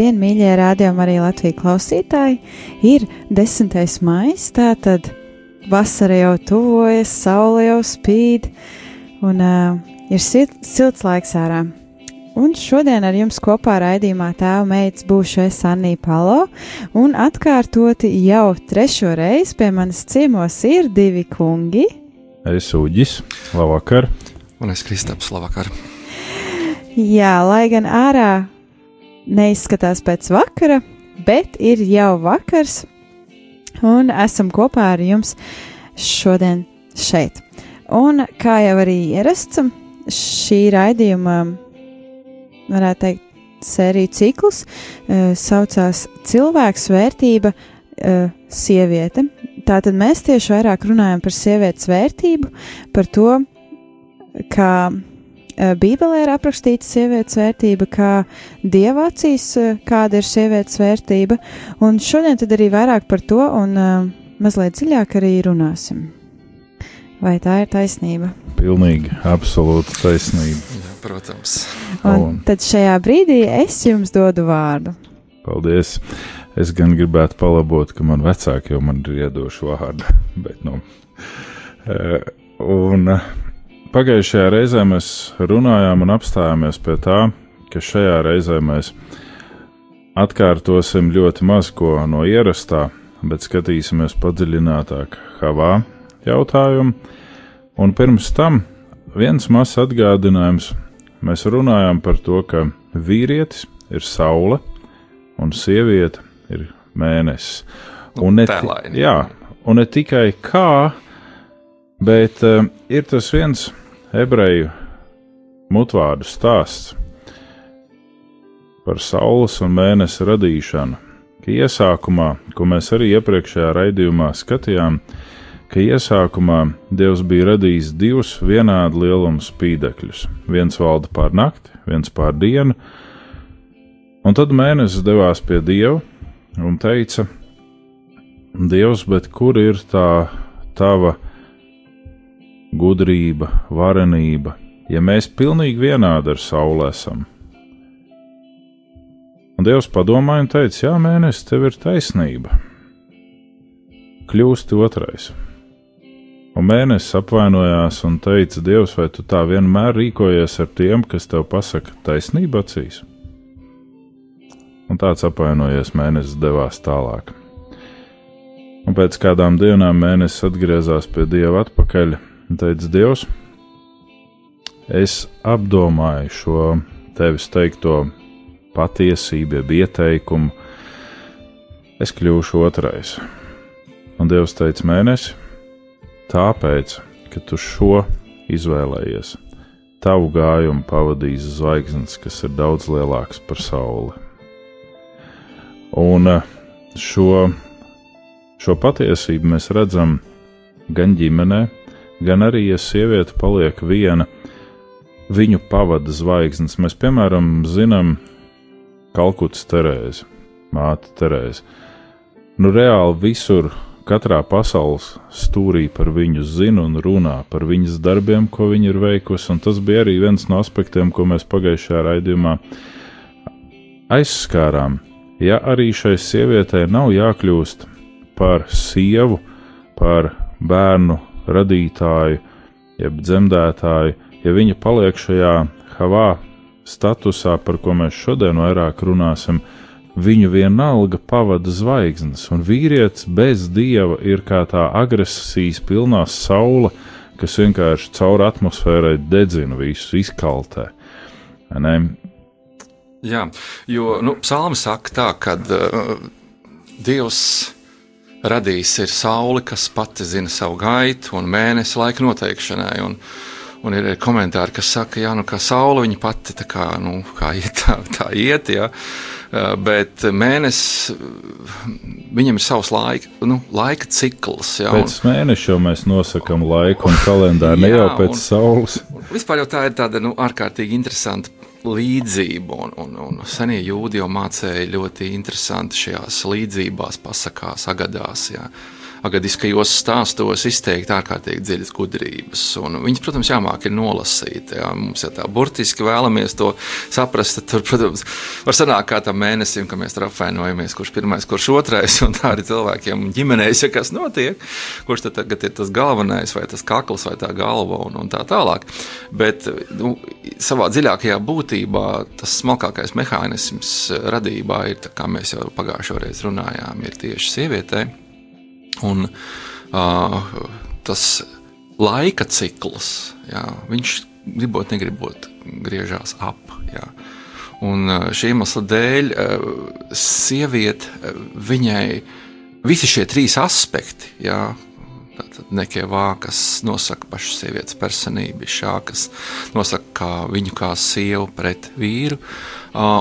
Labdien, mīļie rādījumi, arī Latvijas klausītāji! Ir 10. maija, tātad vasara jau tuvojas, saule jau spīd, un uh, ir silts laiks ārā. Un šodien ar jums kopā raidījumā tēva meitas būšu es Anī Palo, un atkārtoti jau trešo reizi pie manas ciemos ir divi kungi. Es Uģis, labvakar! Un es Kristaps, labvakar! Jā, lai gan ārā neizskatās pēc vakara, bet ir jau vakars, un esam kopā ar jums šodien šeit. Un kā jau arī ierasts, šī raidījuma, varētu teikt, sēriju cikls uh, saucās Cilvēks vērtība uh, sieviete. Tātad mēs tieši vairāk runājam par sievietes vērtību, par to, kā Bībelē ir aprakstīta sievietes vērtība, kā dievācīs, eh, kāda ir sievietes vērtība, un šodien tad arī vairāk par to un uh, mazliet dziļāk arī runāsim. Vai tā ir taisnība? Pilnīgi, absolūti taisnība. Jā, protams. Un, un tad šajā brīdī es jums dodu vārdu. Paldies! Es gan gribētu palabot, ka man vecāki jau man ir iedoši vārdu, bet, nu, un Pagājušajā reizē mēs runājām un apstājāmies pie tā, ka šajā reizē mēs atkārtosim ļoti maz ko no ierastā, bet skatīsimies padziļinātāk Havā jautājumu. Un pirms tam viens mazs atgādinājums. Mēs runājām par to, ka vīrietis ir saule un sieviete ir mēnesis. Un ne, jā, un ne tikai kā, bet uh, ir tas viens ebreju mutvārdu stāsts par saules un mēnesi radīšanu, ka iesākumā, ko mēs arī iepriekšējā raidījumā skatījām, ka iesākumā Dievs bija radījis divus vienādu lielumu spīdekļus. Viens valda pār nakti, viens pār dienu, un tad mēnesis devās pie Dieva un teica: Dievs, bet kur ir tā tava? Gudrība, varenība, ja mēs pilnīgi vienādi ar sauli esam. Un Dievs padomāja un teica: Jā, mēnesis, tev ir taisnība. Kļūsti otrais. Un mēnesis apvainojās un teica: Dievs, vai tu tā vienmēr rīkojies ar tiem, kas tev pasaka taisnību acīs? Un tāds apvainojies mēnesis devās tālāk. Un pēc kādām dienām mēnesis atgriezās pie dieva atpakaļ teica Dievs, es apdomāju šo tevis teikto patiesību, jeb ieteikumu, es kļūšu otrais. Un Dievs teica, mēnesi, tāpēc, ka tu šo izvēlējies, tavu gājumu pavadīs zvaigznes, kas ir daudz lielāks par sauli. Un eh, šo, šo patiesību mēs redzam gan ģimenē, gan arī, ja sieviete paliek viena, viņu pavada zvaigznes. Mēs, piemēram, zinām Kalkutas Terēzi, māte Terēzi. Nu, reāli visur, katrā pasaules stūrī par viņu zina un runā par viņas darbiem, ko viņa ir veikusi, un tas bija arī viens no aspektiem, ko mēs pagājušajā raidījumā aizskārām. Ja arī šai sievietei nav jākļūst par sievu, par bērnu radītāju, jeb dzemdētāju, ja viņa paliek šajā havā statusā, par ko mēs šodien vairāk runāsim, viņu vienalga pavada zvaigznes, un vīrietis bez dieva ir kā tā agresijas pilnā saule, kas vienkārši caur atmosfērai dedzina visu, izkaltē. Ne? Jā, jo nu, psalmi saka tā, ka uh, Dievs radījis ir sauli, kas pati zina savu gaitu un mēnesi laika noteikšanai. Un, un ir komentāri, kas saka, jā, nu, ka saule viņa pati tā kā, nu, kā iet, tā, tā iet. Uh, bet mēnesis, viņam ir savs laika, nu, laika cikls. Jā, pēc un, mēneša jau mēs nosakām laiku un kalendāru, ne jau pēc un, saules. Vispār jau tā ir tāda nu, ārkārtīgi interesanta līdzību, un, un, un senie jūdi jau mācīja ļoti interesanti šajās līdzībās, pasakās, agadās. Jā agadiskajos stāstos izteikti ārkārtīgi dziļas gudrības. Viņas, protams, jāmāk ir nolasīt. Jā. Mums, ja tā burtiski vēlamies to saprast, tad tur, protams, var sanākt kā tam mēnesim, ka mēs tur apvainojamies, kurš pirmais, kurš otrais, un tā arī cilvēkiem ģimenēs, ja kas notiek, kurš tad tagad ir tas galvenais, vai tas kakls, vai tā galva, un, un tā tālāk. Bet nu, savā dziļākajā būtībā tas smalkākais mehānisms radībā ir, kā mēs jau pagājušajā reizē runājām, ir tieši sievietei. Un, uh, tas laika cikls, jā, viņš gribot, negribot, griežās ap. Jā. Un šī iemesla dēļ sieviete, viņai visi šie trīs aspekti, jā, Nekevā, kas nosaka pašu sievietes personību, šā, kas nosaka kā viņu kā sievu pret vīru,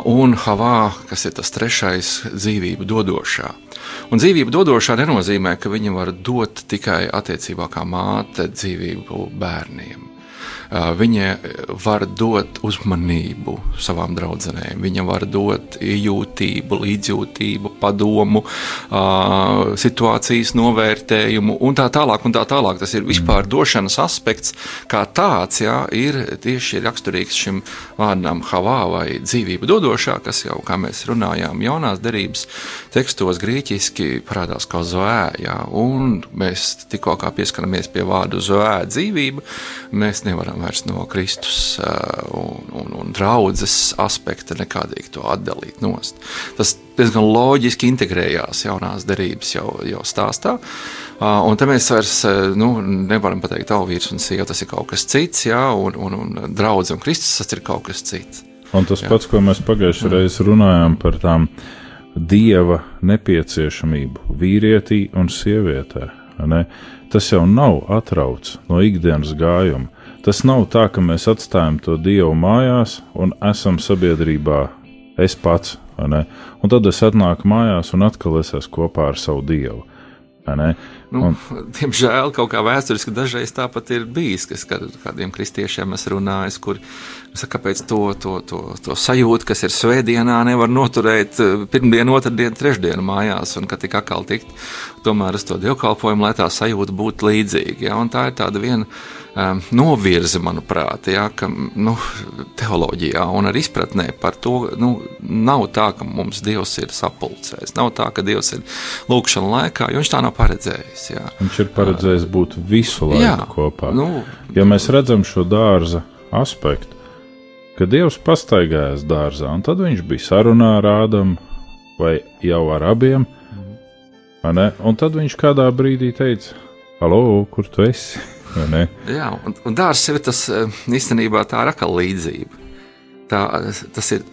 un Havā, kas ir tas trešais dzīvību dodošā. Un dzīvību dodošā nenozīmē, ka viņa var dot tikai attiecībā kā māte dzīvību bērniem. Viņa var dot uzmanību savām draudzenēm, viņa var dot jūtību, līdzjūtību, padomu, situācijas novērtējumu un tā tālāk. Un tā tālāk. Tas ir vispār mm. došanas aspekts, kā tāds, jā, ir tieši raksturīgs šim vārdam havā vai dzīvību dodošā, kas jau, kā mēs runājām, jaunās derības tekstos grieķiski parādās kā zoē, jā, un mēs tikko pieskaramies pie vārdu zoē dzīvība, mēs nevaram vairs no Kristus un, un, un draudzes aspekta nekādīgi to atdalīt nost. Tas diezgan loģiski integrējās jaunās derības jau, jau stāstā. Un te mēs vairs nu, nevaram pateikt, ka vīrs un sieva tas ir kaut kas cits, jā, un, un, un draugs un Kristus tas ir kaut kas cits. Un tas jā. pats, ko mēs pagājušajā reizē runājām par tām dieva nepieciešamību vīrietī un sievietē. Ne? Tas jau nav atrauts no ikdienas gājuma. Tas nav tā, ka mēs atstājam to dievu mājās un esam sabiedrībā es pats, un tad es atnāku mājās un atkal es esmu kopā ar savu dievu. Nu, un, diemžēl kaut kā vēsturiski dažreiz tāpat ir bijis, kas kādiem kristiešiem es runāju, kur saka, kāpēc to, to, to, to sajūtu, kas ir svētdienā, nevar noturēt eh, pirmdienu, otrdienu, trešdienu mājās, un ka tik atkal tikt tomēr uz to dievkalpojumu, lai tā sajūta būtu līdzīga. Ja? Un tā ir tāda viena um, novirze, manuprāt, ja, ka nu, teoloģijā un ar izpratnē par to nu, nav tā, ka mums Dievs ir sapulcējis. Nav tā, ka Dievs ir lūkšana laikā, jo viņš tā nav paredzējis. Ja. Viņš ir paredzējis būt visu laiku jā, kopā. Nu, ja mēs redzam šo dārza aspektu, ka Dievs pastaigājās dārzā, un tad viņš bija sarunā ar Ādamu vai jau ar abiem, un tad viņš kādā brīdī teica: Halo, kur tu esi? Jā, un, un dārsts ir tas eh, īstenībā tā ir atkal līdzība. Tā, tas ir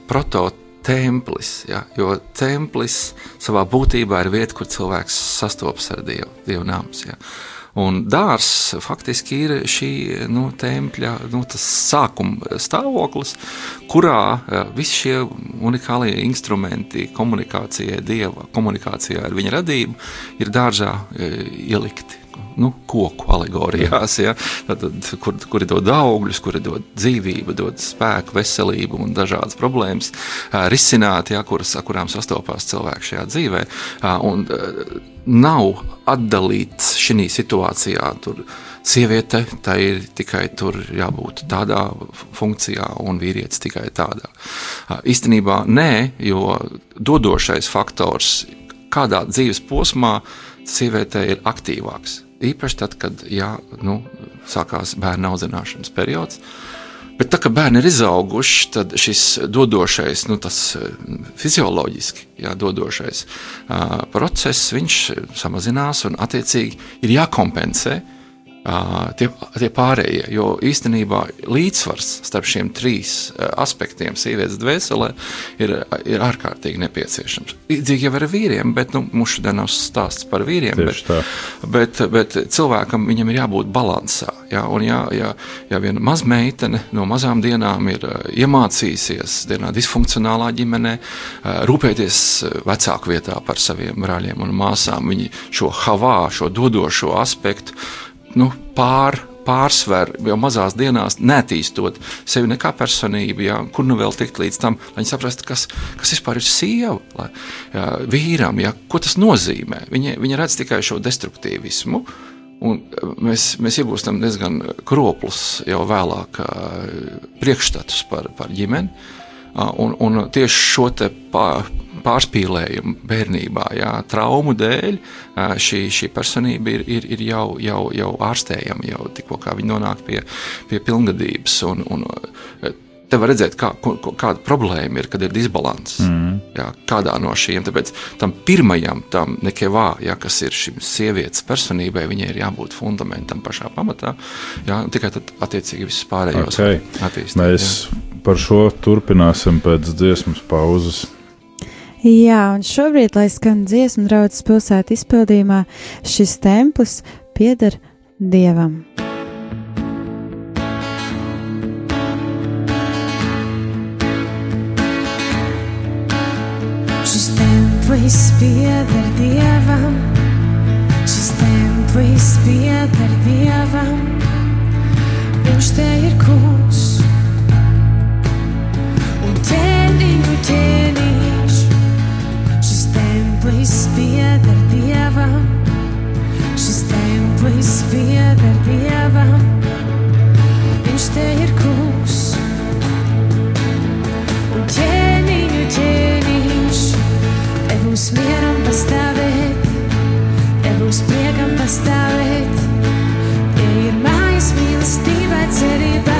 prototemplis, ja, jo templis savā būtībā ir vieta, kur cilvēks sastopas ar Dievu, Dievu nams. Ja. Un dārsts faktiski ir šī nu, tempļa nu, sākuma stāvoklis, kurā uh, visi šie unikālie instrumenti komunikācijai, dieva komunikācijā ar viņa radību, ir dārzā uh, ielikti nu, koku alegorijās, ja? tad, kur, kuri dod augļus, kuri dod dzīvību, dod spēku, veselību un dažādas problēmas risināt, ja? kuras, kurām sastopās cilvēks šajā dzīvē. Un, nav atdalīts šī situācijā. Tur sieviete tai ir tikai tur jābūt tādā funkcijā, un vīrietis tikai tādā. Īstenībā nē, jo dodošais faktors kādā dzīves posmā sievietei ir aktīvāks. Īpaši tad, kad jā, nu, sākās bērnu audzināšanas periods. Bet tā kā bērni ir izauguši, tad šis dodošais, nu, tas eh, fizioloģiski jā, dodošais uh, process, viņš samazinās un attiecīgi ir jākompensē tie, tie pārējie. Jo īstenībā līdzsvars starp šiem trīs aspektiem sievietes dvēselē ir, ir ārkārtīgi nepieciešams. Līdzīgi jau ar vīriem, bet nu, mums šodien nav stāsts par vīriem. Bet, bet, bet cilvēkam viņam ir jābūt balansā. Ja, un ja, ja, ja viena mazmeitene no mazām dienām ir iemācījusies dienā disfunkcionālā ģimenē, rūpēties vecāku vietā par saviem brāļiem un māsām, viņi šo havā, šo dodošo aspektu nu, pār, pārsver jau mazās dienās, netīstot sevi nekā personību, jā, kur nu vēl tikt līdz tam, lai viņi saprastu, kas, kas vispār ir sieva, lai, jā, vīram, jā, ko tas nozīmē. Viņi, viņi redz tikai šo destruktīvismu. Un mēs, mēs iegūstam diezgan kroplus jau vēlāk priekšstatus par, par ģimeni. Un, un tieši šo pārspīlējumu bērnībā, jā, traumu dēļ, šī, šī personība ir, ir, ir jau, jau, jau ārstējama, jau tikko viņi nonāk pie, pie pilngadības. Un, un, Te var redzēt, kā, kāda problēma ir, kad ir disbalans. Mm. Jā, kādā no šīm. Tāpēc tam pirmajam, tam nekevā, jā, kas ir šim sievietes personībai, viņai ir jābūt fundamentam pašā pamatā. Jā, tikai tad, attiecīgi, viss pārējos okay. attīstīt. Mēs jā. par šo turpināsim pēc dziesmas pauzes. Jā, un šobrīd, lai skan dziesmu draudzes pilsētas izpildījumā, šis templis pieder Dievam. Šis templis pieder Dievam, šis templis pieder Dievam, viņš te ir kungs Dievam, viņš te ir kungs. Un ķēniņu ķēniņš, te būs mieram pastāvēt, te būs priekam pastāvēt, tie ir mājas mīlestībai cerībai,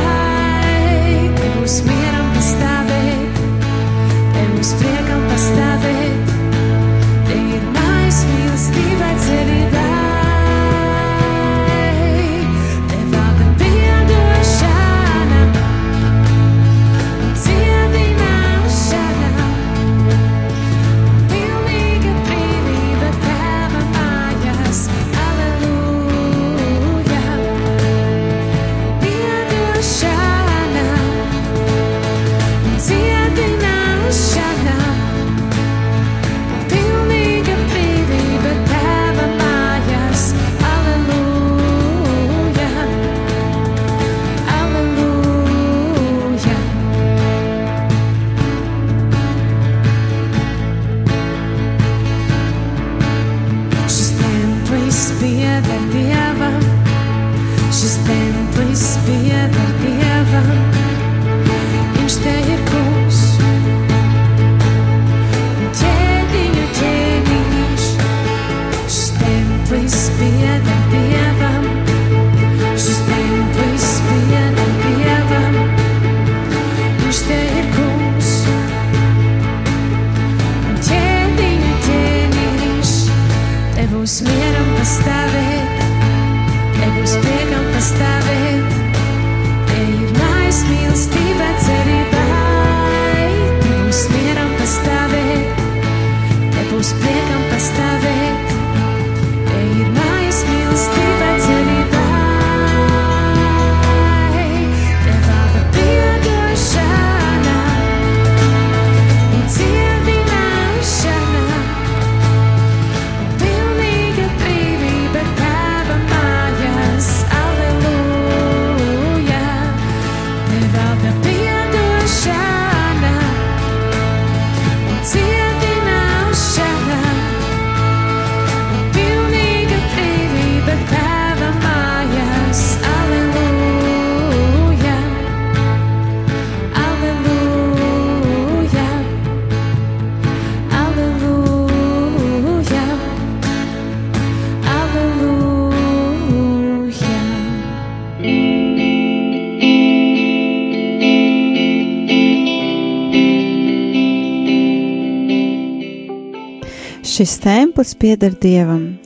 Šis templis pieder dievam,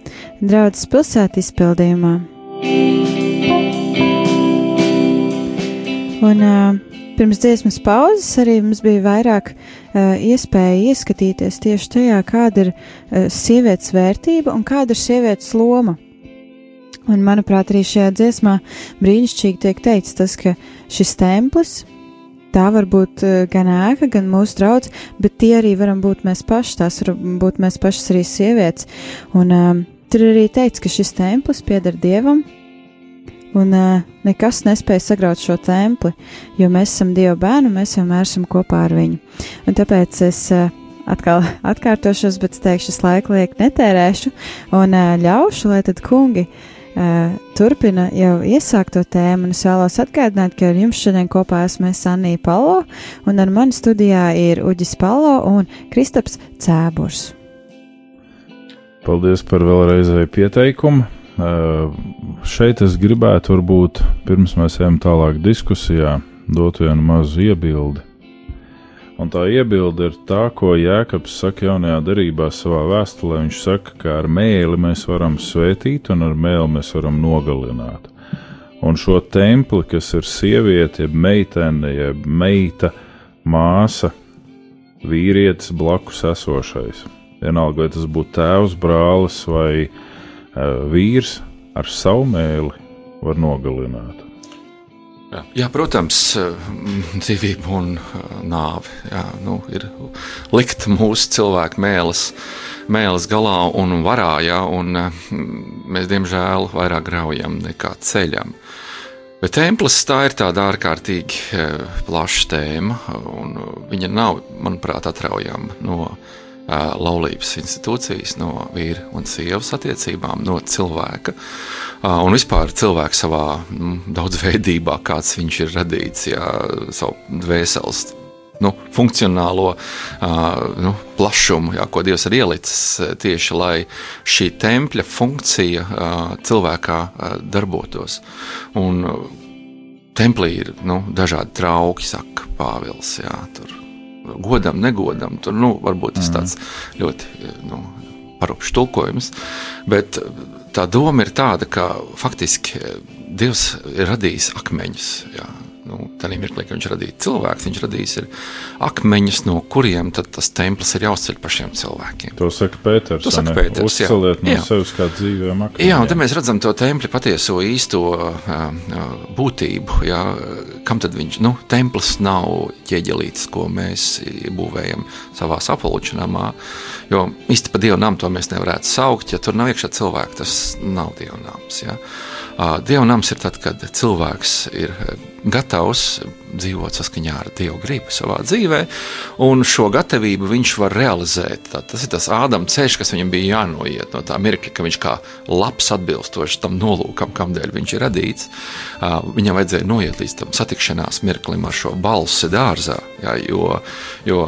draudzes pilsētā izpildījumā. Un, uh, pirms dziesmas pauzes arī mums bija vairāk uh, iespēja ieskatīties tieši tajā, kāda ir uh, sievietes vērtība un kāda ir sievietes loma. Un, manuprāt, arī šajā dziesmā brīnišķīgi tiek teikts tas, ka šis templis, tā var būt uh, gan ēka, gan mūsu draugs, bet tie arī varam būt mēs paši, tās var būt mēs pašas arī sievietes. Un um, tur arī teikts, ka šis templis pieder Dievam, un uh, nekas nespēja sagraut šo templi, jo mēs esam Dieva bērni, mēs vienmēr esam kopā ar viņu. Un tāpēc es uh, atkal atkārtošos, bet es teikšu, es laiku liek netērēšu un uh, ļaušu, lai tad kungi uh, turpina jau iesākt to tēmu, un es vēlos atgādināt, ka ar jums šodien kopā esmu es Annija Palo, un ar mani studijā ir Uģis Palo un Kristaps Cēburs. Paldies par vēlreizēju pieteikumu. Uh, šeit es gribētu, varbūt, pirms mēs ejam tālāk diskusijā, dot vienu mazu iebildi. Un tā iebilde ir tā, ko Jēkabs saka jaunajā darbā savā vēstulē. Viņš saka, ka ar mēli mēs varam svētīt, un ar mēli mēs varam nogalināt. Un šo templi, kas ir sieviete, jeb meitene, jeb meita, māsa, vīrietis blakus esošais. Vienalga, vai tas būtu tēvs, brālis vai uh, vīrs, ar savu mēli var nogalināt. Jā, jā, protams, dzīvība un nāve jā, nu, ir likt mūsu cilvēku mēlis, mēlis galā un varā, jā, un mēs diemžēl vairāk graujam nekā ceļam. Bet templis tā ir tāda ārkārtīgi plaša tēma, un viņa nav, manuprāt, atraujama no laulības institūcijas, no vīra un sievas attiecībām, no cilvēka. Un vispār cilvēks savā nu, daudzveidībā, kāds viņš ir radīts, jā, savu dvēseles nu, funkcionālo nu, plašumu, jā, ko Dievs ir ielicis tieši lai šī tempļa funkcija cilvēkā darbotos. Un, Templī ir nu, dažādi trauki, saka Pāvils. Jā, tur godam, negodam. Tur nu, varbūt tas tāds ļoti nu, parupšs tulkojums. Bet tā doma ir tāda, ka faktiski Dievs ir radījis akmeņus. Jā, nu, tādā mirklī, kad viņš radīja cilvēku, viņš radījis akmeņus, no kuriem tas templis ir jāuzceļ pašiem cilvēkiem. To saka Pēters. To saka Pēters Uzceliet no jā. sevis kā dzīvēm akmeņiem. Jā, un te mēs redzam to templi patieso īsto uh, būtību. Jā, kam tad viņš, nu, templis nav ķieģelītis, ko mēs būvējam savā sapulčinamā, jo īsti pa dievnām to mēs nevarētu saukt, ja tur nav iekšā cilvēki, tas nav dievnāms. Jā. Dievnams ir tad, kad cilvēks ir gatavs dzīvot saskaņā ar Dieva gribu savā dzīvē, un šo gatavību viņš var realizēt. Tā, tas ir tas Ādama ceļš, kas viņam bija jānoiet no tā mirkļa, ka viņš kā labs atbilstoši tam nolūkam, kādēļ viņš ir radīts. Viņam vajadzēja noiet līdz tam satikšanās mirklim ar šo balsi dārzā, jā, jo, jo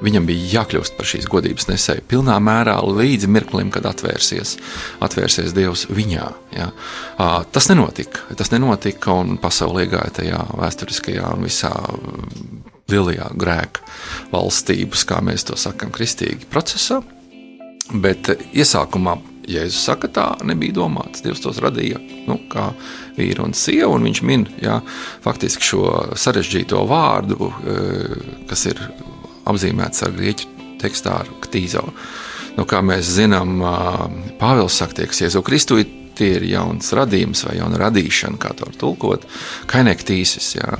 Viņam bija jākļūst par šīs godības nesēju pilnā mērā līdz mirklim, kad atvērsies, atvērsies Dievs viņā. Ja. Tas nenotika. Tas nenotika un pasaulē gāja tajā vēsturiskajā un visā lielajā grēka valstības, kā mēs to sakām, kristīgi procesā. Bet iesākumā Jēzus saka, tā nebija domāts. Dievs tos radīja nu, kā vīru un sievu, un viņš min ja, faktiski šo sarežģīto vārdu, kas ir apzīmēts ar grieķu tekstā, ar ktīzo. Nu, kā mēs zinām, Pāvils saka, ka Jēzu Kristu tie ir jauns radījums vai jauna radīšana, kā to var tulkot, kainektīsis. Jā.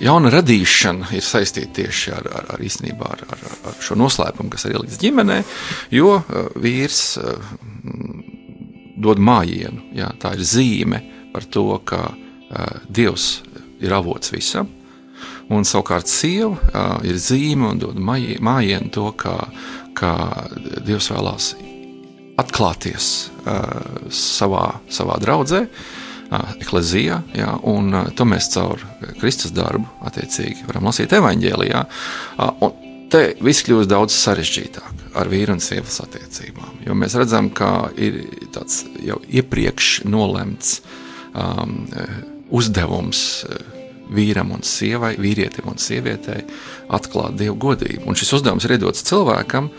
Jauna radīšana ir saistīta tieši ar, ar, ar, īstenībā, ar, ar, ar šo noslēpumu, kas ir ielikts ģimenē, jo vīrs dod mājienu. Jā, tā ir zīme par to, ka Dievs ir avots visam, Un savukārt sieva uh, ir zīme un dod mājienu to, kā, kā Dievs vēlās atklāties uh, savā, savā draudzē, uh, eklezijā, jā, un uh, to mēs caur Kristus darbu attiecīgi varam lasīt evaņģēlijā. Uh, un te viss kļūst daudz sarežģītāk ar vīru un sievas attiecībām, jo mēs redzam, ka ir tāds jau iepriekš nolemts um, uzdevums. Uh, vīram un sievai, vīrietim un sievietei atklāt dievu godību. Un šis uzdevums ir iedots cilvēkam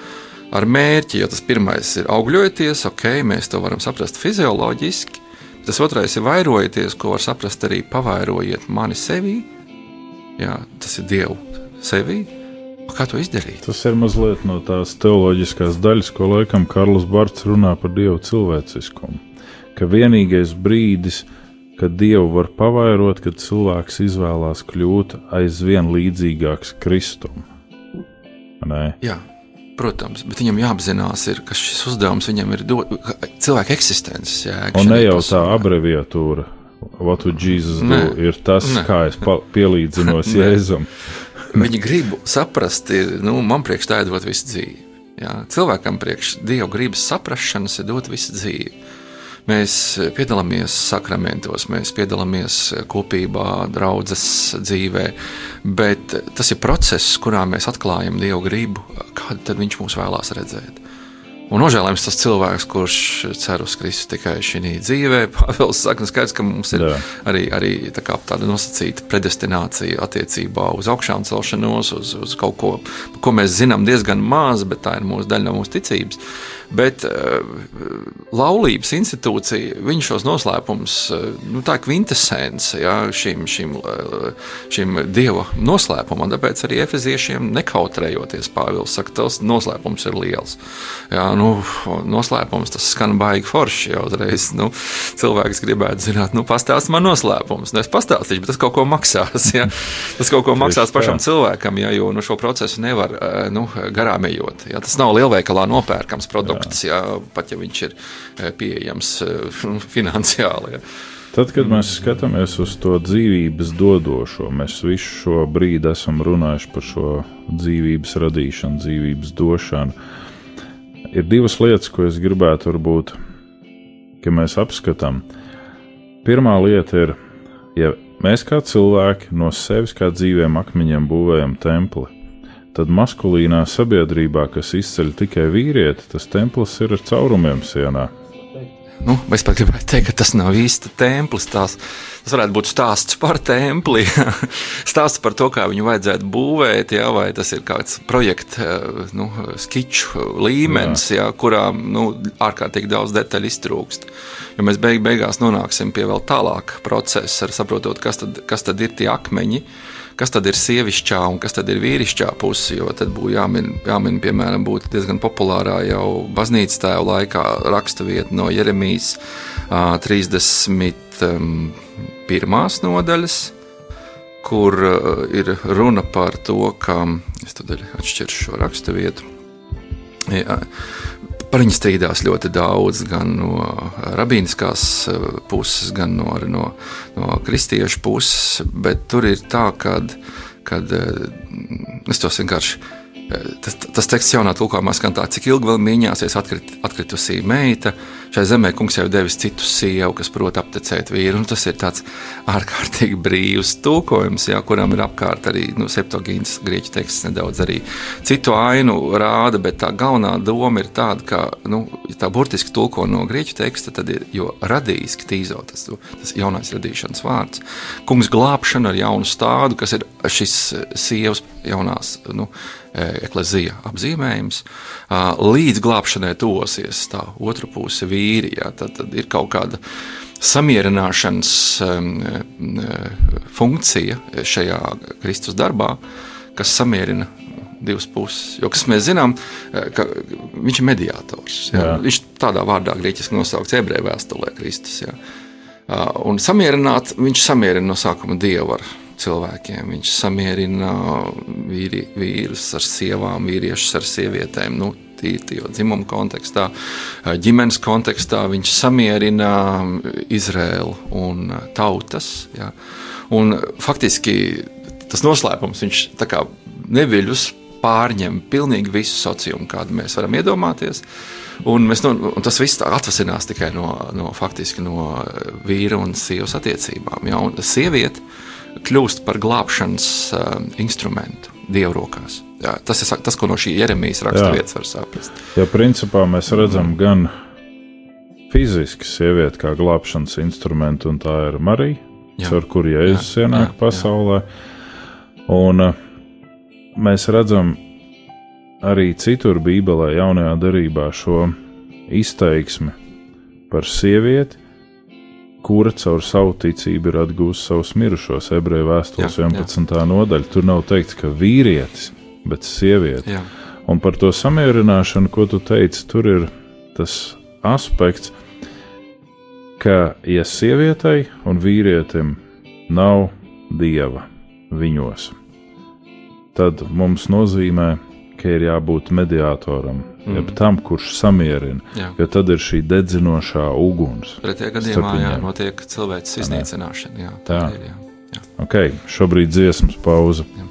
ar mērķi, ja tas pirmais ir augļojoties, ok, mēs to varam saprast fizioloģiski, Tas otrais ir vairojieties, ko var saprast arī pavairojiet mani sevī. Jā, tas ir Dievu sevī. Kā to izdarīt? Tas ir mazliet no tās teoloģiskās daļas, ko laikam Karls Barts runā par dievu cilvēciskumu. Ka vienīgais brīdis, kad dievu var pavairot, kad cilvēks izvēlās kļūt aizvien līdzīgāks Kristum. Nē, Jā, protams, bet viņam jāapzinās, ir, ka šis uzdevums viņam ir dot, cilvēka eksistences jēga. un ne jau tā pasaulē. abreviatūra. What would Jesus do? Nē, Ir tas, nē. kā es pielīdzinos. Jēzum. Viņi grib saprast, ir, nu, man priekš tā ir dot visu dzīvi. Jā, cilvēkam priekš dieva gribas saprašanas ir dot visu dzīvi. Mēs piedalāmies sakramentos, mēs piedalāmies kopībā, draudzes dzīvē, bet tas ir process, kurā mēs atklājam dievu gribu, kādu tad viņš mūs vēlās redzēt. Un nožēlojams tas cilvēks, kurš cer uz Kristu tikai šī dzīvē. Pāvils saka, nu skaidrs, ka mums ir Jā. arī, arī tā kā tāda nosacīta predestinācija attiecībā uz augšām celšanos, uz, uz kaut ko, ko mēs zinām diezgan maz, bet tā ir mūsu daļa no mūsu ticības. Bet uh, laulības institūcija, viņa šos noslēpumus, uh, nu, tā ir kvintesence ja, šim, šim, uh, šim dieva noslēpumam. Tāpēc arī efeziešiem nekautrējoties, Pāvils saka, tas noslēpums ir liels. Jā, nu, noslēpums tas skan baigi forši jau uzreiz. Nu, cilvēks gribētu zināt, nu, pastāst man noslēpumus. Nu, es pastāstīšu, bet tas kaut ko maksās. Ja? Tas kaut ko maksās pašam cilvēkam, ja, jo nu, šo procesu nevar eh, nu, garām ejot. Ja? Tas nav lielveikalā nopērkams produkts, ja? pat ja viņš ir eh, pieejams eh, finansiāli. Ja? Tad, kad mēs skatāmies uz to dzīvības dodošo, mēs visu šo brīdi esam runājuši par šo dzīvības radīšanu, dzīvības došanu. Ir divas lietas, ko es gribētu, varbūt, ka mēs apskatām. Pirmā lieta ir, ja mēs kā cilvēki no sevis kā dzīviem akmeņiem būvējam templi, tad maskulīnā sabiedrībā, kas izceļ tikai vīrieti, tas templis ir ar caurumiem sienā. Nu, es pat gribētu teikt, ka tas nav īsti templis. Tās, tas varētu būt stāsts par templi, stāsts par to, kā viņu vajadzētu būvēt, jā, vai tas ir kāds projekts, nu, skiču līmenis, jā, kurā nu, ārkārtīgi daudz detaļu iztrūkst. Jo mēs beig beigās nonāksim pie vēl tālāka procesa, saprotot, kas tad, kas tad ir tie akmeņi. Kas tad ir sievišķā un kas tad ir vīrišķā puse? Jo tad būtu jāmin, jāmin piemēram, būtu diezgan populārā jau baznīcas tēva laikā raksturvieta no Jeremijas ā, 31. nodaļas, kur ir runa par to, ka es tādēļ atšķiršu šo raksturvietu. Par viņu strīdās ļoti daudz, gan no rabīniskās eh, puses, gan no, no, no kristiešu puses. Bet tur ir tā, ka es to vienkārši. Tas, tas teksts jaunā tulkojumā skan tā, cik ilgi vēl mīņāsies atkrit, atkritusī meita. Šai zemē kungs jau devis citu sievu, kas prot aptecēt vīru. Un tas ir tāds ārkārtīgi brīvs tulkojums, jā, kuram ir apkārt arī nu, septogīns grieķu teksts nedaudz arī citu ainu rāda, bet tā galvenā doma ir tāda, ka, nu, ja tā burtiski tulko no grieķu teksta, tad ir, jo radījis ktīzo, tas, tas jaunais radīšanas vārds, kungs glābšana ar jaunu stādu, kas ir šis sievas jaunās, nu, eklezija apzīmējums, līdz glābšanai tosies tā otra puse vīri, jā, tad, tad ir kaut kāda samierināšanas um, funkcija šajā Kristus darbā, kas samierina divas puses. Jo, mēs zinām, ka viņš ir mediātors. Jā. Jā. Viņš tādā vārdā grieķiski nosaukts ebreju vēstulē Kristus. Jā. Un samierināt, viņš samierina no sākuma dievu ar cilvēkiem. Viņš samierina vīri, vīrus ar sievām, vīriešus ar sievietēm. Nu, tīri dzimuma kontekstā, ģimenes kontekstā. Viņš samierina Izraēlu un tautas. Ja. Un faktiski tas noslēpums viņš neviļus pārņem pilnīgi visu sociumu, kādu mēs varam iedomāties. Un, mēs, no, un tas viss atvasinās tikai no, no, faktiski no vīra un sievas attiecībām. Ja. Un sieviete kļūst par glābšanas uh, instrumentu dievu rokās. Jā, tas ir tas, ko no šī Jeremijas raksturvietas var saprast. Ja principā mēs redzam gan fiziski sievieti kā glābšanas instrumentu, un tā ir Marija, jā. ar kuru Jēzus ienāk jā, pasaulē. Jā. Un uh, mēs redzam arī citur Bībelē, jaunajā darībā, šo izteiksmi par sievieti, kura caur savu ticību ir atgūst savus mirušos. Ebreju vēstules Jā, jā. 11. nodaļa. Tur nav teikts, ka vīrietis, bet sieviete. Jā, Un par to samierināšanu, ko tu teici, tur ir tas aspekts, ka, ja sievietei un vīrietim nav dieva viņos, tad mums nozīmē, ka ir jābūt mediātoram, mm. jeb tam, kurš samierina, jā. jo tad ir šī dedzinošā uguns. Pretējā gadījumā jā, notiek cilvēks iznīcināšana. Jā, Tā. ir. Jā. Jā. Ok, šobrīd dziesmas pauze. Jā.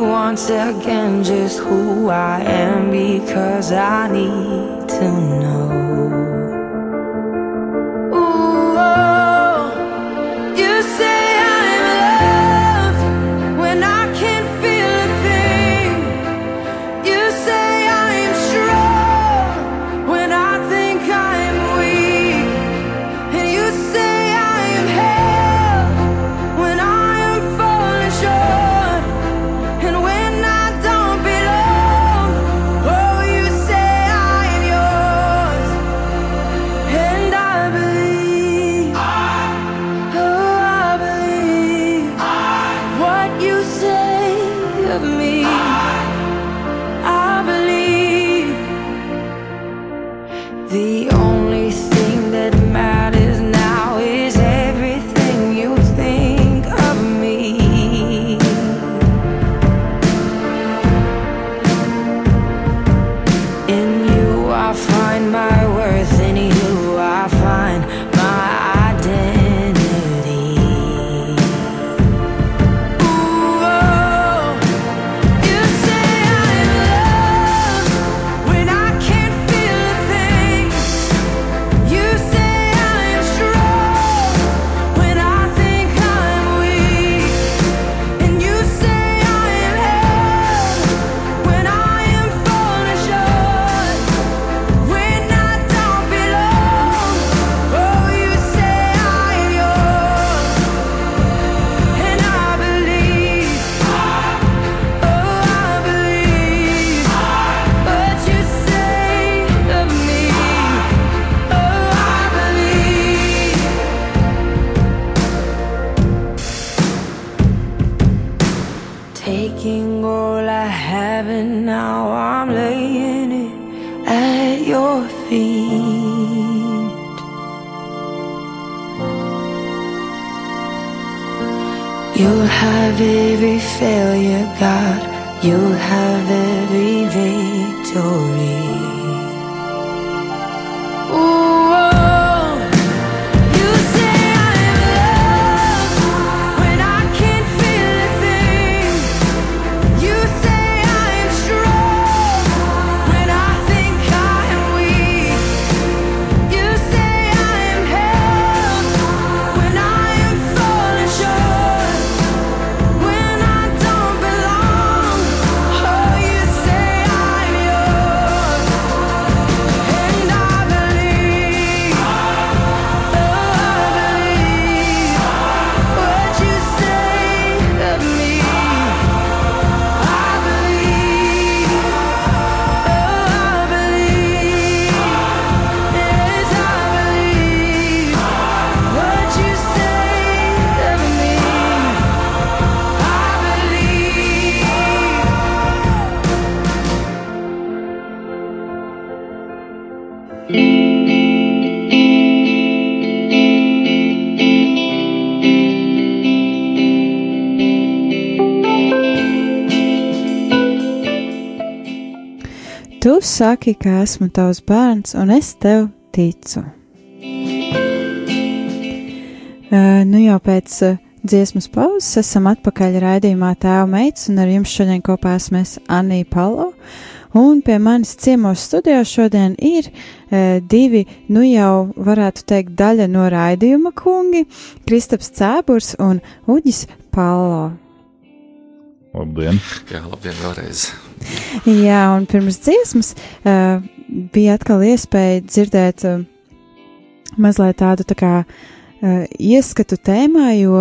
once again just who I am because I need to know. door. Saki, ka esmu tavs bērns, un es tev ticu. Uh, nu jau pēc uh, dziesmas pauzes esam atpakaļ raidījumā Tēva meitas, un ar jums šodien kopā esmu Anija Palo. Un pie manis ciemos studijā šodien ir e, divi, nu jau varētu teikt, daļa no raidījuma kungi - Kristaps Cēburs un Uģis Palo. Labdien! Jā, labdien vēlreiz! Jā, un pirms dziesmas uh, bija atkal iespēja dzirdēt uh, mazliet tādu tā kā uh, ieskatu tēmā, jo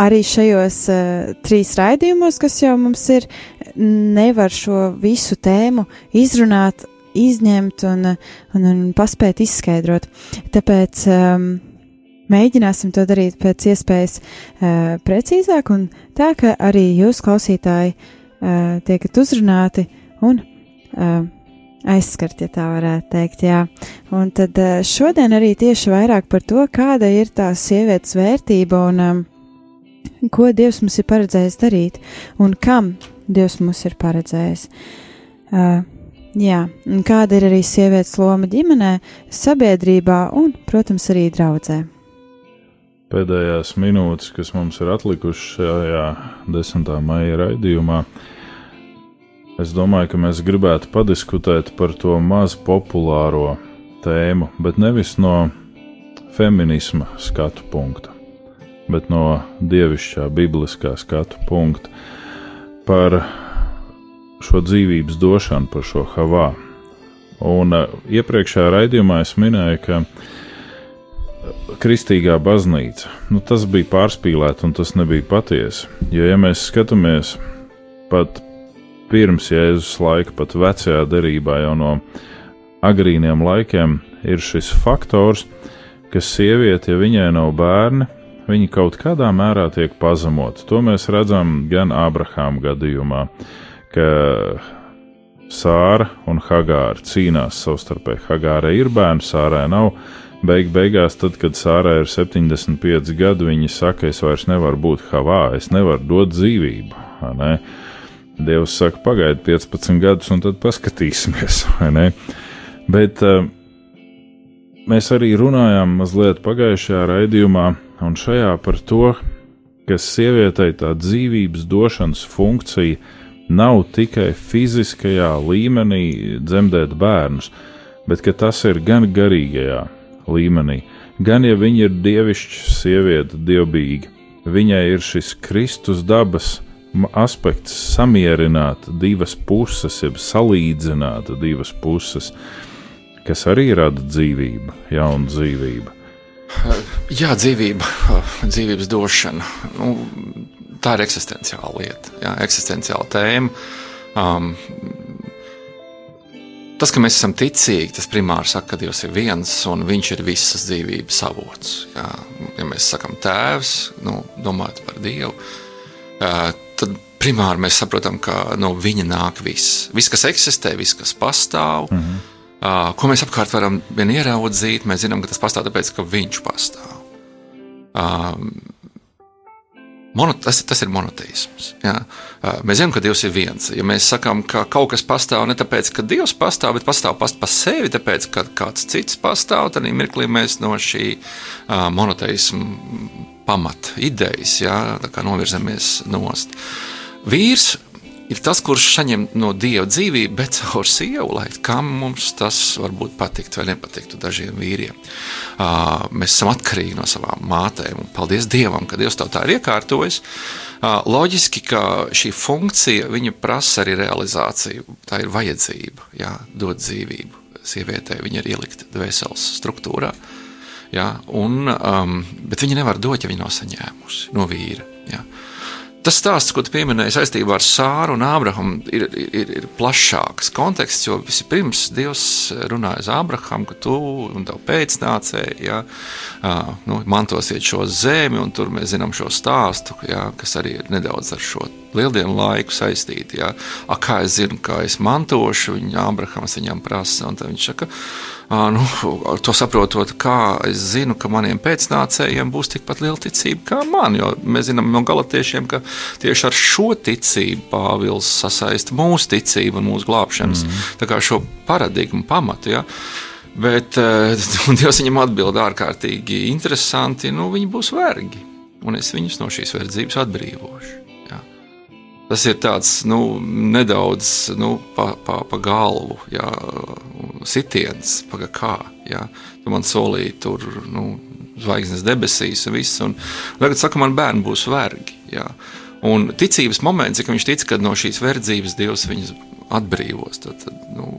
arī šajos uh, trīs raidījumos, kas jau mums ir, nevar šo visu tēmu izrunāt, izņemt un, un, un paspēt izskaidrot. Tāpēc um, mēģināsim to darīt pēc iespējas uh, precīzāk un tā, ka arī jūs, klausītāji, uh, tiekat uzrunāti un uh, aizskart, ja tā varētu teikt. Jā. Un tad šodien arī tieši vairāk par to, kāda ir tā sievietes vērtība un um, ko Dievs mums ir paredzējis darīt un kam Dievs mums ir paredzējis. Uh, jā, un kāda ir arī sievietes loma ģimenē, sabiedrībā un, protams, arī draudzē. Pēdējās minūtes, kas mums ir atlikušas šajā 10. maija raidījumā, es domāju, ka mēs gribētu padiskutēt par to maz populāro tēmu, bet nevis no feminisma skatu punkta, bet no dievišķā, bibliskā skatu punkta par šo dzīvības došanu, par šo havā. Un uh, iepriekšējā raidījumā es minēju, ka kristīgā baznīca, nu, tas bija pārspīlēts un tas nebija patiesi. Jo, ja mēs skatāmies pat pirms Jēzus laika, pat vecajā derībā, jau no agrīniem laikiem, ir šis faktors, ka sieviete, ja viņai nav bērni, viņi kaut kādā mērā tiek pazemoti. To mēs redzam gan Abrahāma gadījumā, ka Sāra un Hagāra cīnās savstarpēji. Hagārai ir bērns, Sārai nav. Beig beigās, tad, kad Sārai ir 75 gadi, viņa saka, es vairs nevaru būt Havā, es nevaru dot dzīvību. Ne? Dievs saka, pagaidi 15 gadus, un tad paskatīsimies. Bet uh, mēs arī runājām mazliet pagājušajā raidījumā un šajā par to, ka sievietei tā dzīvības došanas funkcija nav tikai fiziskajā līmenī dzemdēt bērnus, bet ka tas ir gan garīgajā līmenī, gan ja viņa ir dievišķa sieviete, dievbijīga, viņai ir šis Kristus dabas aspekts, samierināt divas puses, jeb salīdzināt divas puses, kas arī rada dzīvību, jaunu dzīvību. Jā, dzīvība, dzīvības došana. Nu, tā ir eksistenciāla lieta, jā, eksistenciāla tēma. Um, tas, ka mēs esam ticīgi, tas primāri saka, ka Dievs ir viens un Viņš ir visas dzīvības avots. Jā. Ja mēs sakām Tēvs, nu, domājot par Dievu, tad primāri mēs saprotam, ka no Viņa nāk viss. Viss, kas eksistē, viss, kas pastāv. Mm -hmm ko mēs apkārt varam vien ieraudzīt, mēs zinām, ka tas pastāv tāpēc, ka viņš pastāv. Mono, tas, tas ir monoteisms. Uh, mēs zinām, ka Dievs ir viens. Ja mēs sakām, ka kaut kas pastāv ne tāpēc, ka Dievs pastāv, bet pastāv pats par sevi, tāpēc, ka kāds cits pastāv, tad mirklī mēs no šī monoteisma pamata idejas ja? novirzamies nost. Vīrs ir tas, kurš saņem no dieva dzīvību, bet caur sievu, lai kam mums tas varbūt patikt vai nepatiktu dažiem vīriem. Uh, mēs esam atkarīgi no savām mātēm, un paldies Dievam, ka Dievs tā ir iekārtojis. Uh, loģiski, ka šī funkcija prasa arī realizāciju. Tā ir vajadzība, jā, dot dzīvību. Sievietē viņa ir ielikta dvēseles struktūrā. Ja, un, um, bet viņa nevar dot, ja viņa nav saņēmusi no vīra. Ja. Tas stāsts, ko pieminēji saistībā ar Sāru un Ābrahamu, ir, ir, ir plašāks konteksts, jo vispirms Dievs runāja uz Ābrahamu, ka tu un tavu pēcnācēji ja, nu, mantosiet šo zemi, un tur mēs zinām šo stāstu, ja, kas arī ir nedaudz ar šo lieldienu laiku saistīti. Jā. A, kā es zinu, kā es mantošu, viņa Abrahams viņam prasa, un viņš saka, nu, to saprotot, kā es zinu, ka maniem pēcnācējiem būs tikpat liela ticība kā man. Jo mēs zinām no galotiešiem, ka tieši ar šo ticību Pāvils sasaista mūsu ticību un mūsu glābšanas mm. šo paradigmu pamatu. Ja? Bet Dievs viņam atbild ārkārtīgi interesanti, nu, viņi būs vergi, un es viņus no šīs verdzības atbrīvošu. Tas ir tāds nu, nedaudz nu, pa, pa, pa galvu, jā, sitiens, paga kā. Jā. Tu man solīji tur nu, zvaigznes debesīs un viss. Un tagad saka, man bērni būs vergi. Jā. Un ticības moments, ka viņš tic, ka no šīs verdzības Dievs viņus atbrīvos. Tad, tad, nu,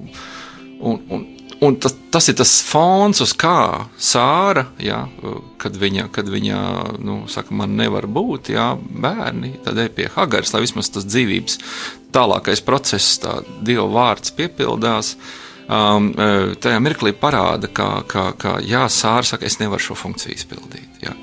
un, un, Un tas, tas ir tas fons, uz kā sāra, jā, kad viņa, kad viņa nu, saka, man nevar būt jā, bērni, tad ej pie Hagaras, lai vismaz tas dzīvības tālākais process, tā Dieva vārds piepildās. Um, e, tajā mirklī parāda, ka, ka, ka jā, sāra saka, es nevaru šo funkciju izpildīt. Jā.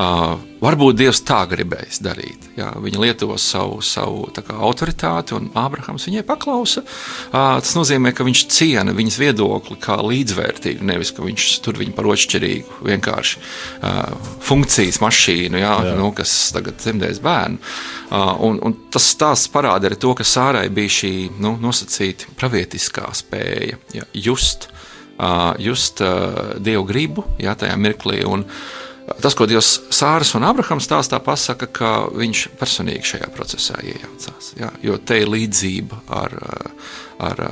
Uh, varbūt Dievs tā gribējis darīt. Jā, viņa lieto savu, savu kā, autoritāti, un Ābrahams viņai paklausa. Uh, tas nozīmē, ka viņš ciena viņas viedokli kā līdzvērtīgu, nevis ka viņš tur viņu par ošķirīgu, vienkārši uh, funkcijas mašīnu, jā, jā. Nu, kas tagad dzemdēs bērnu. Uh, un, un tas stāsts parāda arī to, ka Sārai bija šī nu, nosacīta pravietiskā spēja jā, just, uh, just uh, dievu gribu jā, tajā mirklī. Un, uh, Tas, ko Dievs Sāras un Abrahams stāstā, pasaka, ka viņš personīgi šajā procesā iejaucās. Jā, jo te ir līdzība ar, ar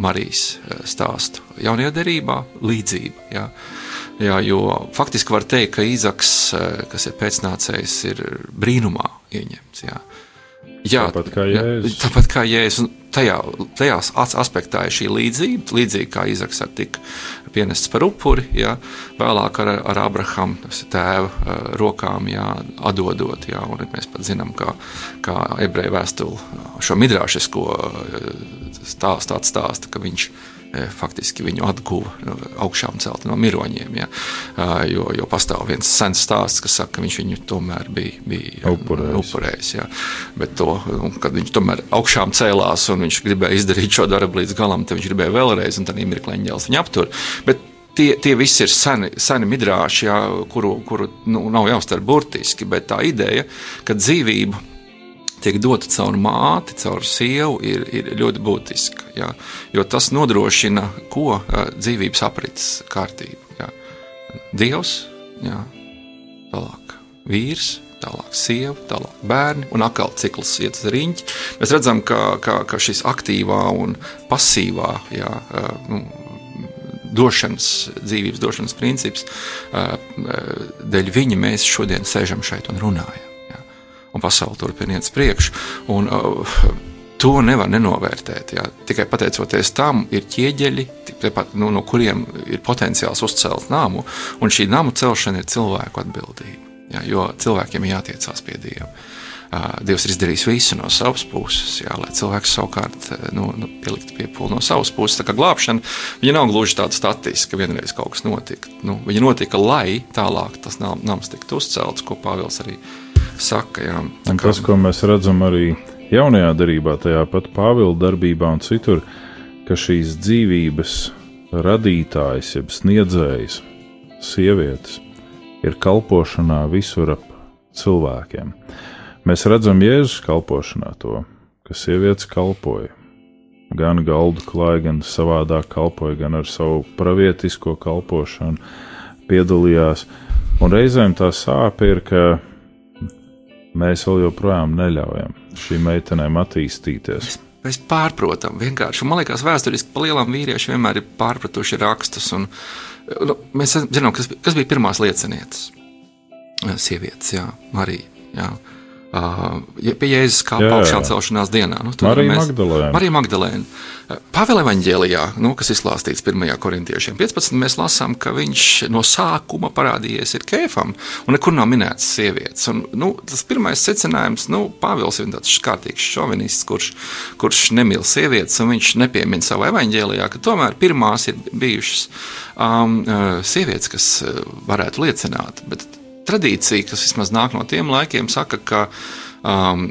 Marijas stāstu. Jaunajā derībā līdzība. Jā. Jā, jo faktiski var teikt, ka Īzaks, kas ir pēcnācējs, ir brīnumā ieņemts. Jā. Jā, tāpat kā Jēzus. Jā, tāpat kā Jēzus. Tajā, tajā aspektā ir šī līdzība, līdzīgi kā Izaks tika pienests par upuri, jā, vēlāk ar, ar Abrahamu tēva uh, rokām jā, atdodot. Jā, mēs pat zinām, kā, kā ebreju vēstuli šo midrāšisko stāstu atstāsta, ka viņš ir faktiski viņu atguva nu, augšām celt no miroņiem. Ja? Jo, jo pastāv viens sens stāsts, kas saka, ka viņš viņu tomēr bija, bija upurējis. upurējis ja? Bet to, kad viņš tomēr augšām cēlās un viņš gribēja izdarīt šo darbu līdz galam, tad viņš gribēja vēlreiz, un tad mirklī ņēlis viņu aptur. Bet tie, tie visi ir seni, seni midrāši, ja, kuru, kuru nu, nav jāuztver burtiski, bet tā ideja, ka dzīvība tiek dota caur māti, caur sievu, ir, ir ļoti būtiska. Jā, jo tas nodrošina ko dzīvības aprits kārtību. Jā. Dievs, jā, tālāk vīrs, tālāk sieva, tālāk bērni, un atkal cikls iet uz riņķi. Mēs redzam, ka, ka, ka šis aktīvā un pasīvā jā, nu, došanas, dzīvības došanas princips, dēļ viņa mēs šodien sēžam šeit un runājam un pasaule turpina iet uz priekšu. Un, uh, To nevar nenovērtēt. Jā. Tikai pateicoties tam, ir ķieģeļi, tepat, nu, no kuriem ir potenciāls uzcelt namu, un šī namu celšana ir cilvēku atbildība. Jā, jo cilvēkiem ir jātiecās pie Dieva. Uh, Dievs ir izdarījis visu no savas puses, jā, lai cilvēks savukārt uh, nu, nu, pieliktu piepūli no savas puses. Tā kā glābšana nav gluži tāda statiska, ka vienreiz kaut kas notika. Nu, viņa notika, lai tālāk tas nams tiktu uzcelts, ko Pāvils arī ir saka. Jā, kā... Tas, ko mēs redzam arī jaunajā darbā, tajā pat Pāvila darbībā un citur, ka šīs dzīvības radītājs, jeb sniedzējs, sievietes, ir kalpošanā visur ap cilvēkiem. Mēs redzam Jēzus kalpošanā to, ka sievietes kalpoja. Gan galdu klāja, gan savādāk kalpoja, gan ar savu pravietisko kalpošanu piedalījās. Un reizēm tā sāpe ir, ka mēs vēl joprojām neļaujam šīm meitenēm attīstīties. Mēs, mēs pārprotam vienkārši. Man liekas, vēsturiski pa lielam vīrieši vienmēr ir pārpratuši rakstus. Un, nu, mēs zinām, kas, kas bija pirmās liecinietes. Sievietes, jā, Marija. Jā. Uh, pie Jēzus kā augšām celšanās dienā. Nu, Marija mēs, Magdalēna. Marija Magdalēna. Pāvila evanģēlijā, nu, kas izklāstīts 1. korintiešiem 15, mēs lasām, ka viņš no sākuma parādījies ir kēfam, un nekur nav minēts sievietes. Un, nu, tas pirmais secinājums, nu, Pāvils ir tāds kārtīgs šovinists, kurš, kurš nemīl sievietes, un viņš nepiemina savā evanģēlijā, ka tomēr pirmās ir bijušas um, sievietes, kas varētu liecināt. Bet tradīcija, kas vismaz nāk no tiem laikiem, saka, ka um,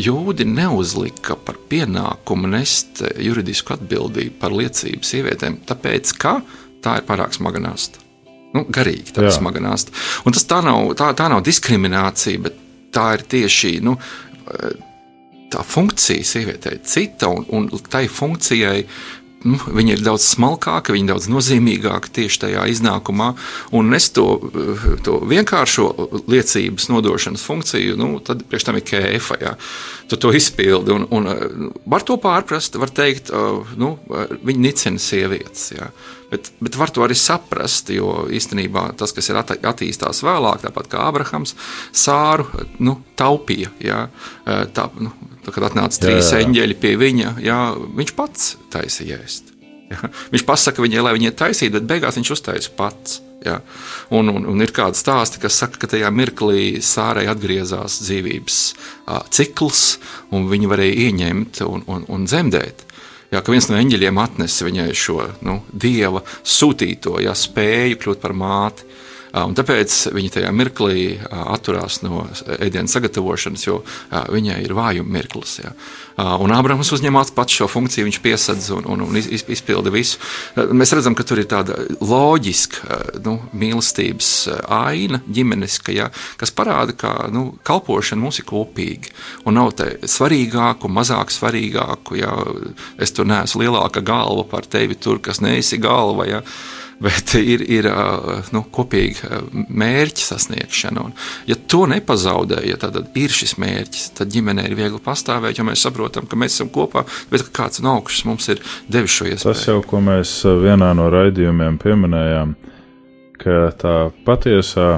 jūdi neuzlika par pienākumu nest juridisku atbildību par liecību sievietēm, tāpēc ka tā ir pārāk smaga nasta. Nu, garīgi tā ir smaga nasta. Un tas tā nav, tā, tā nav diskriminācija, bet tā ir tieši nu, tā funkcija sievietei cita, un, un tai funkcijai nu, viņa ir daudz smalkāka, viņa ir daudz nozīmīgāka tieši tajā iznākumā. Un es to, to vienkāršo liecības nodošanas funkciju, nu, tad priekš tam ir kēfa. Ja. Tu to izpildi. Un, un, var to pārprast, var teikt, nu, viņi nicina sievietes. Ja. Bet, bet var to arī saprast, jo īstenībā tas, kas ir attīstās vēlāk, tāpat kā Abrahams, Sāru nu, taupīja. Ja, tā, nu, tā, kad atnāca trīs jā, jā. eņģeļi pie viņa, ja, viņš pats taisīja ēst. Ja. Viņš pasaka viņai, lai viņa taisītu, bet beigās viņš uztaisīja pats. Ja. Un, un, un ir kāda stāsta, kas saka, ka tajā mirklī sārai atgriezās dzīvības uh, cikls, un viņa varēja ieņemt un, un, un dzemdēt. Jā, ka viens no eņģeļiem atnesa viņai šo nu, dieva sūtīto ja, spēju kļūt par māti. Un tāpēc viņa tajā mirklī atturās no ēdienas sagatavošanas, jo viņai ir vājuma mirklis. Ja. Un Ābrahams uzņemās pats šo funkciju, viņš piesadz un, un, un izpilda visu. Mēs redzam, ka tur ir tāda loģiska nu, mīlestības aina, ģimeniska, ja, kas parāda, ka nu, kalpošana mums ir kopīga. Un nav te svarīgāku, mazāk svarīgāku. Ja. Es tur neesmu lielāka galva par tevi, tur, kas neesi galva. Ja bet ir, ir nu, kopīga mērķa sasniegšana. Un, ja to nepazaudē, ja tad ir šis mērķis, tad ģimenei ir viegli pastāvēt, jo mēs saprotam, ka mēs esam kopā, bet kāds no augšas mums ir devis šo iespēju. Tas jau, ko mēs vienā no raidījumiem pieminējām, ka tā patiesā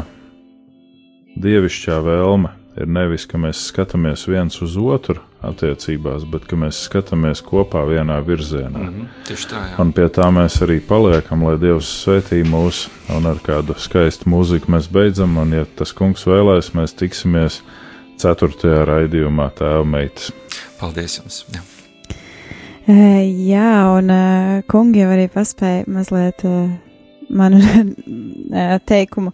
dievišķā vēlme ir nevis, ka mēs skatāmies viens uz otru attiecībās, bet ka mēs skatāmies kopā vienā virzienā. Mm -hmm, tieši tā, jā. Un pie tā mēs arī paliekam, lai Dievs svētī mūs, un ar kādu skaistu mūziku mēs beidzam, un ja tas kungs vēlēs, mēs tiksimies ceturtajā raidījumā tēva meitas. Paldies jums! Jā. Jā, un kungi jau arī paspēja mazliet manu teikumu,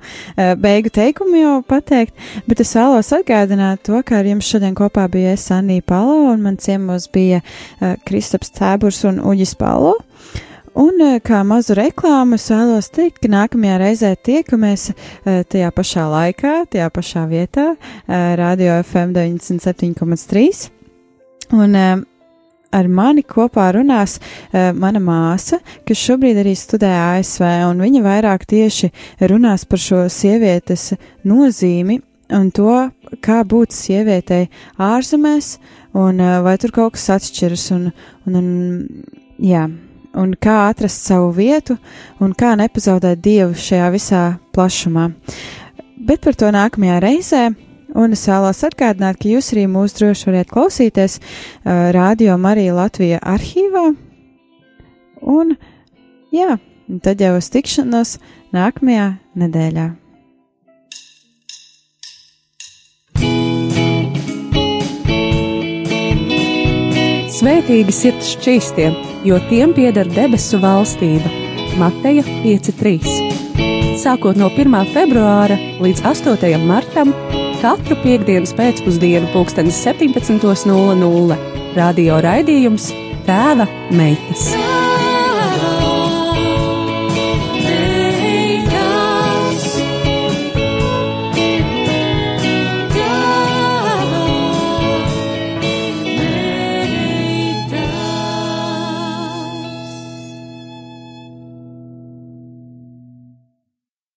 beigu teikumu jau pateikt, bet es vēlos atgādināt to, ka ar jums šodien kopā bija es Anī Palo un man ciemos bija Kristaps Cēburs un Uģis Palo. Un kā mazu reklāmu es vēlos teikt, ka nākamajā reizē tiekamies tajā pašā laikā, tajā pašā vietā, Radio FM 97,3. Un ar mani kopā runās uh, mana māsa, kas šobrīd arī studē ASV, un viņa vairāk tieši runās par šo sievietes nozīmi un to, kā būt sievietei ārzemēs, un uh, vai tur kaut kas atšķiras, un, un, un jā, un kā atrast savu vietu, un kā nepazaudēt dievu šajā visā plašumā. Bet par to nākamajā reizē. Un es vēlos atgādināt, ka jūs arī mūs droši varat klausīties uh, Rādio Marija Latvija arhīvā. Un, jā, tad jau uz tikšanos nākamajā nedēļā. Svētīgi sirds šķīstiem, jo tiem pieder debesu valstība. Mateja 5.3. Sākot no 1. februāra līdz 8. martam katru piekdienas pēcpusdienu, pulkstenis 17.00 radio raidījums Tēva meitas.